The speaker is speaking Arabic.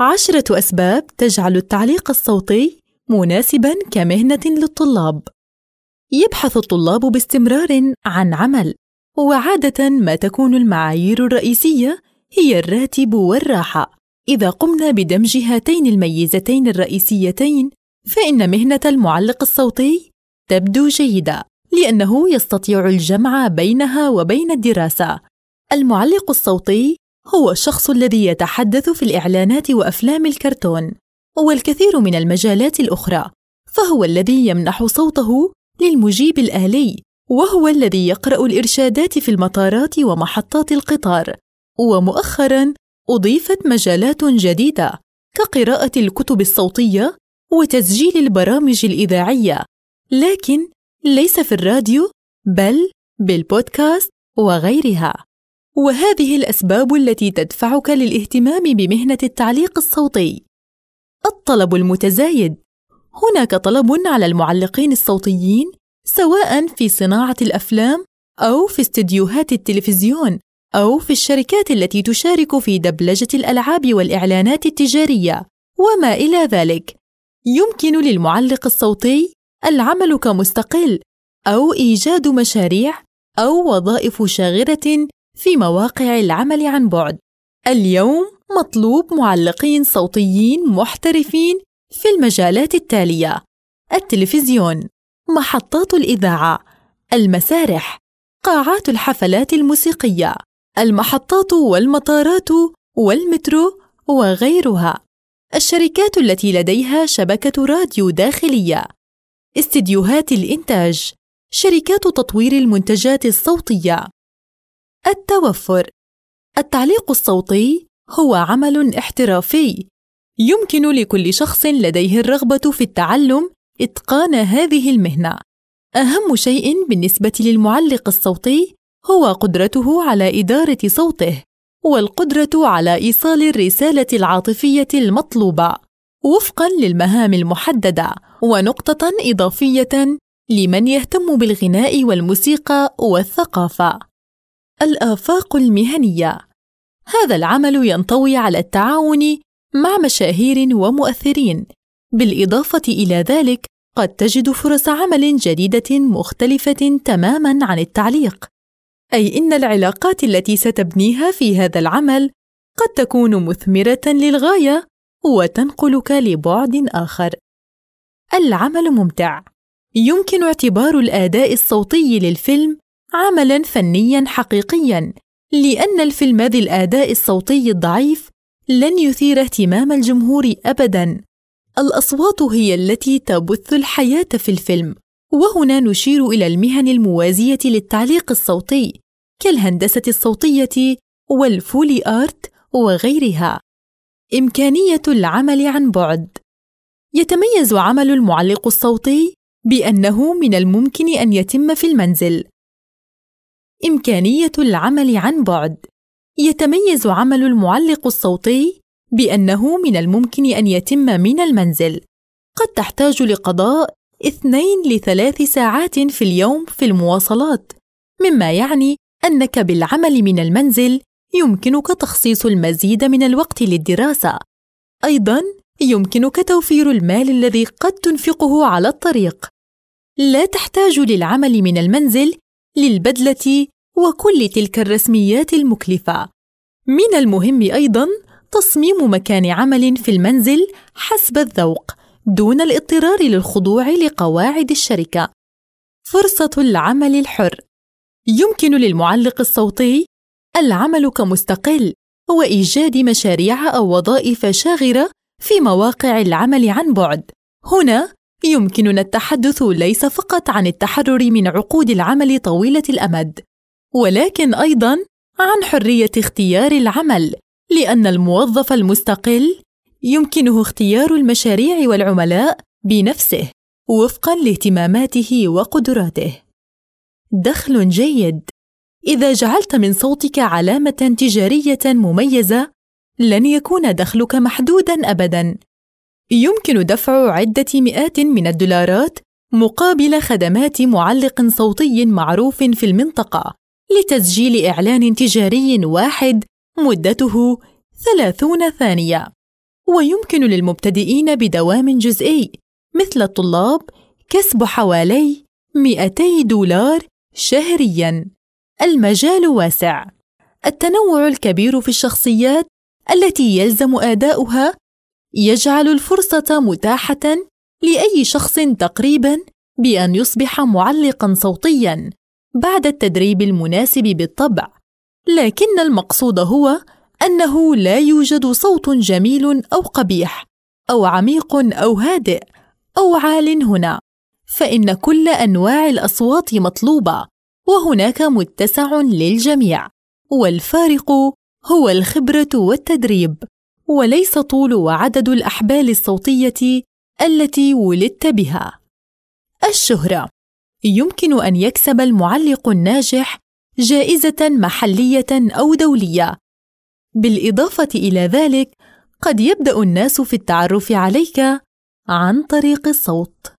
عشرة أسباب تجعل التعليق الصوتي مناسبًا كمهنة للطلاب. يبحث الطلاب باستمرار عن عمل، وعادة ما تكون المعايير الرئيسية هي الراتب والراحة. إذا قمنا بدمج هاتين الميزتين الرئيسيتين، فإن مهنة المعلق الصوتي تبدو جيدة، لأنه يستطيع الجمع بينها وبين الدراسة. المعلق الصوتي هو الشخص الذي يتحدث في الإعلانات وأفلام الكرتون والكثير من المجالات الأخرى فهو الذي يمنح صوته للمجيب الآلي وهو الذي يقرأ الإرشادات في المطارات ومحطات القطار ومؤخراً أضيفت مجالات جديدة كقراءة الكتب الصوتية وتسجيل البرامج الإذاعية لكن ليس في الراديو بل بالبودكاست وغيرها. وهذه الأسباب التي تدفعك للاهتمام بمهنة التعليق الصوتي. الطلب المتزايد. هناك طلب على المعلقين الصوتيين سواء في صناعة الأفلام أو في استديوهات التلفزيون أو في الشركات التي تشارك في دبلجة الألعاب والإعلانات التجارية وما إلى ذلك. يمكن للمعلق الصوتي العمل كمستقل أو إيجاد مشاريع أو وظائف شاغرة في مواقع العمل عن بعد. اليوم مطلوب معلقين صوتيين محترفين في المجالات التالية. التلفزيون محطات الإذاعة المسارح قاعات الحفلات الموسيقية المحطات والمطارات والمترو وغيرها. الشركات التي لديها شبكة راديو داخلية. استديوهات الإنتاج شركات تطوير المنتجات الصوتية. التوفر. التعليق الصوتي هو عمل احترافي يمكن لكل شخص لديه الرغبة في التعلم إتقان هذه المهنة. أهم شيء بالنسبة للمعلق الصوتي هو قدرته على إدارة صوته والقدرة على إيصال الرسالة العاطفية المطلوبة وفقا للمهام المحددة ونقطة إضافية لمن يهتم بالغناء والموسيقى والثقافة. الآفاق المهنية. هذا العمل ينطوي على التعاون مع مشاهير ومؤثرين. بالإضافة إلى ذلك قد تجد فرص عمل جديدة مختلفة تماماً عن التعليق. أي إن العلاقات التي ستبنيها في هذا العمل قد تكون مثمرة للغاية وتنقلك لبعد آخر. العمل ممتع. يمكن اعتبار الأداء الصوتي للفيلم عملا فنيا حقيقيا لأن الفيلم ذي الآداء الصوتي الضعيف لن يثير اهتمام الجمهور ابدا. الأصوات هي التي تبث الحياة في الفيلم وهنا نشير إلى المهن الموازية للتعليق الصوتي كالهندسة الصوتية والفولي آرت وغيرها. إمكانية العمل عن بعد. يتميز عمل المعلق الصوتي بأنه من الممكن أن يتم في المنزل إمكانية العمل عن بعد. يتميز عمل المعلق الصوتي بأنه من الممكن أن يتم من المنزل. قد تحتاج لقضاء اثنين لثلاث ساعات في اليوم في المواصلات مما يعني أنك بالعمل من المنزل يمكنك تخصيص المزيد من الوقت للدراسة. أيضاً يمكنك توفير المال الذي قد تنفقه على الطريق. لا تحتاج للعمل من المنزل للبدلة وكل تلك الرسميات المكلفة. من المهم أيضا تصميم مكان عمل في المنزل حسب الذوق دون الاضطرار للخضوع لقواعد الشركة. فرصة العمل الحر. يمكن للمعلق الصوتي العمل كمستقل وإيجاد مشاريع أو وظائف شاغرة في مواقع العمل عن بعد. هنا يمكننا التحدث ليس فقط عن التحرر من عقود العمل طويلة الأمد ولكن أيضا عن حرية اختيار العمل لأن الموظف المستقل يمكنه اختيار المشاريع والعملاء بنفسه وفقا لاهتماماته وقدراته. دخل جيد. إذا جعلت من صوتك علامة تجارية مميزة لن يكون دخلك محدودا ابدا. يمكن دفع عدة مئات من الدولارات مقابل خدمات معلق صوتي معروف في المنطقة لتسجيل إعلان تجاري واحد مدته ثلاثون ثانية ويمكن للمبتدئين بدوام جزئي مثل الطلاب كسب حوالي 200 دولار شهرياً. المجال واسع. التنوع الكبير في الشخصيات التي يلزم أداؤها يجعل الفرصة متاحة لأي شخص تقريباً بأن يصبح معلقاً صوتياً بعد التدريب المناسب بالطبع، لكن المقصود هو أنه لا يوجد صوت جميل أو قبيح، أو عميق أو هادئ، أو عال هنا، فإن كل أنواع الأصوات مطلوبة، وهناك متسع للجميع، والفارق هو الخبرة والتدريب، وليس طول وعدد الأحبال الصوتية التي ولدت بها. الشهرة يمكن أن يكسب المعلق الناجح جائزة محلية أو دولية. بالإضافة إلى ذلك، قد يبدأ الناس في التعرف عليك عن طريق الصوت.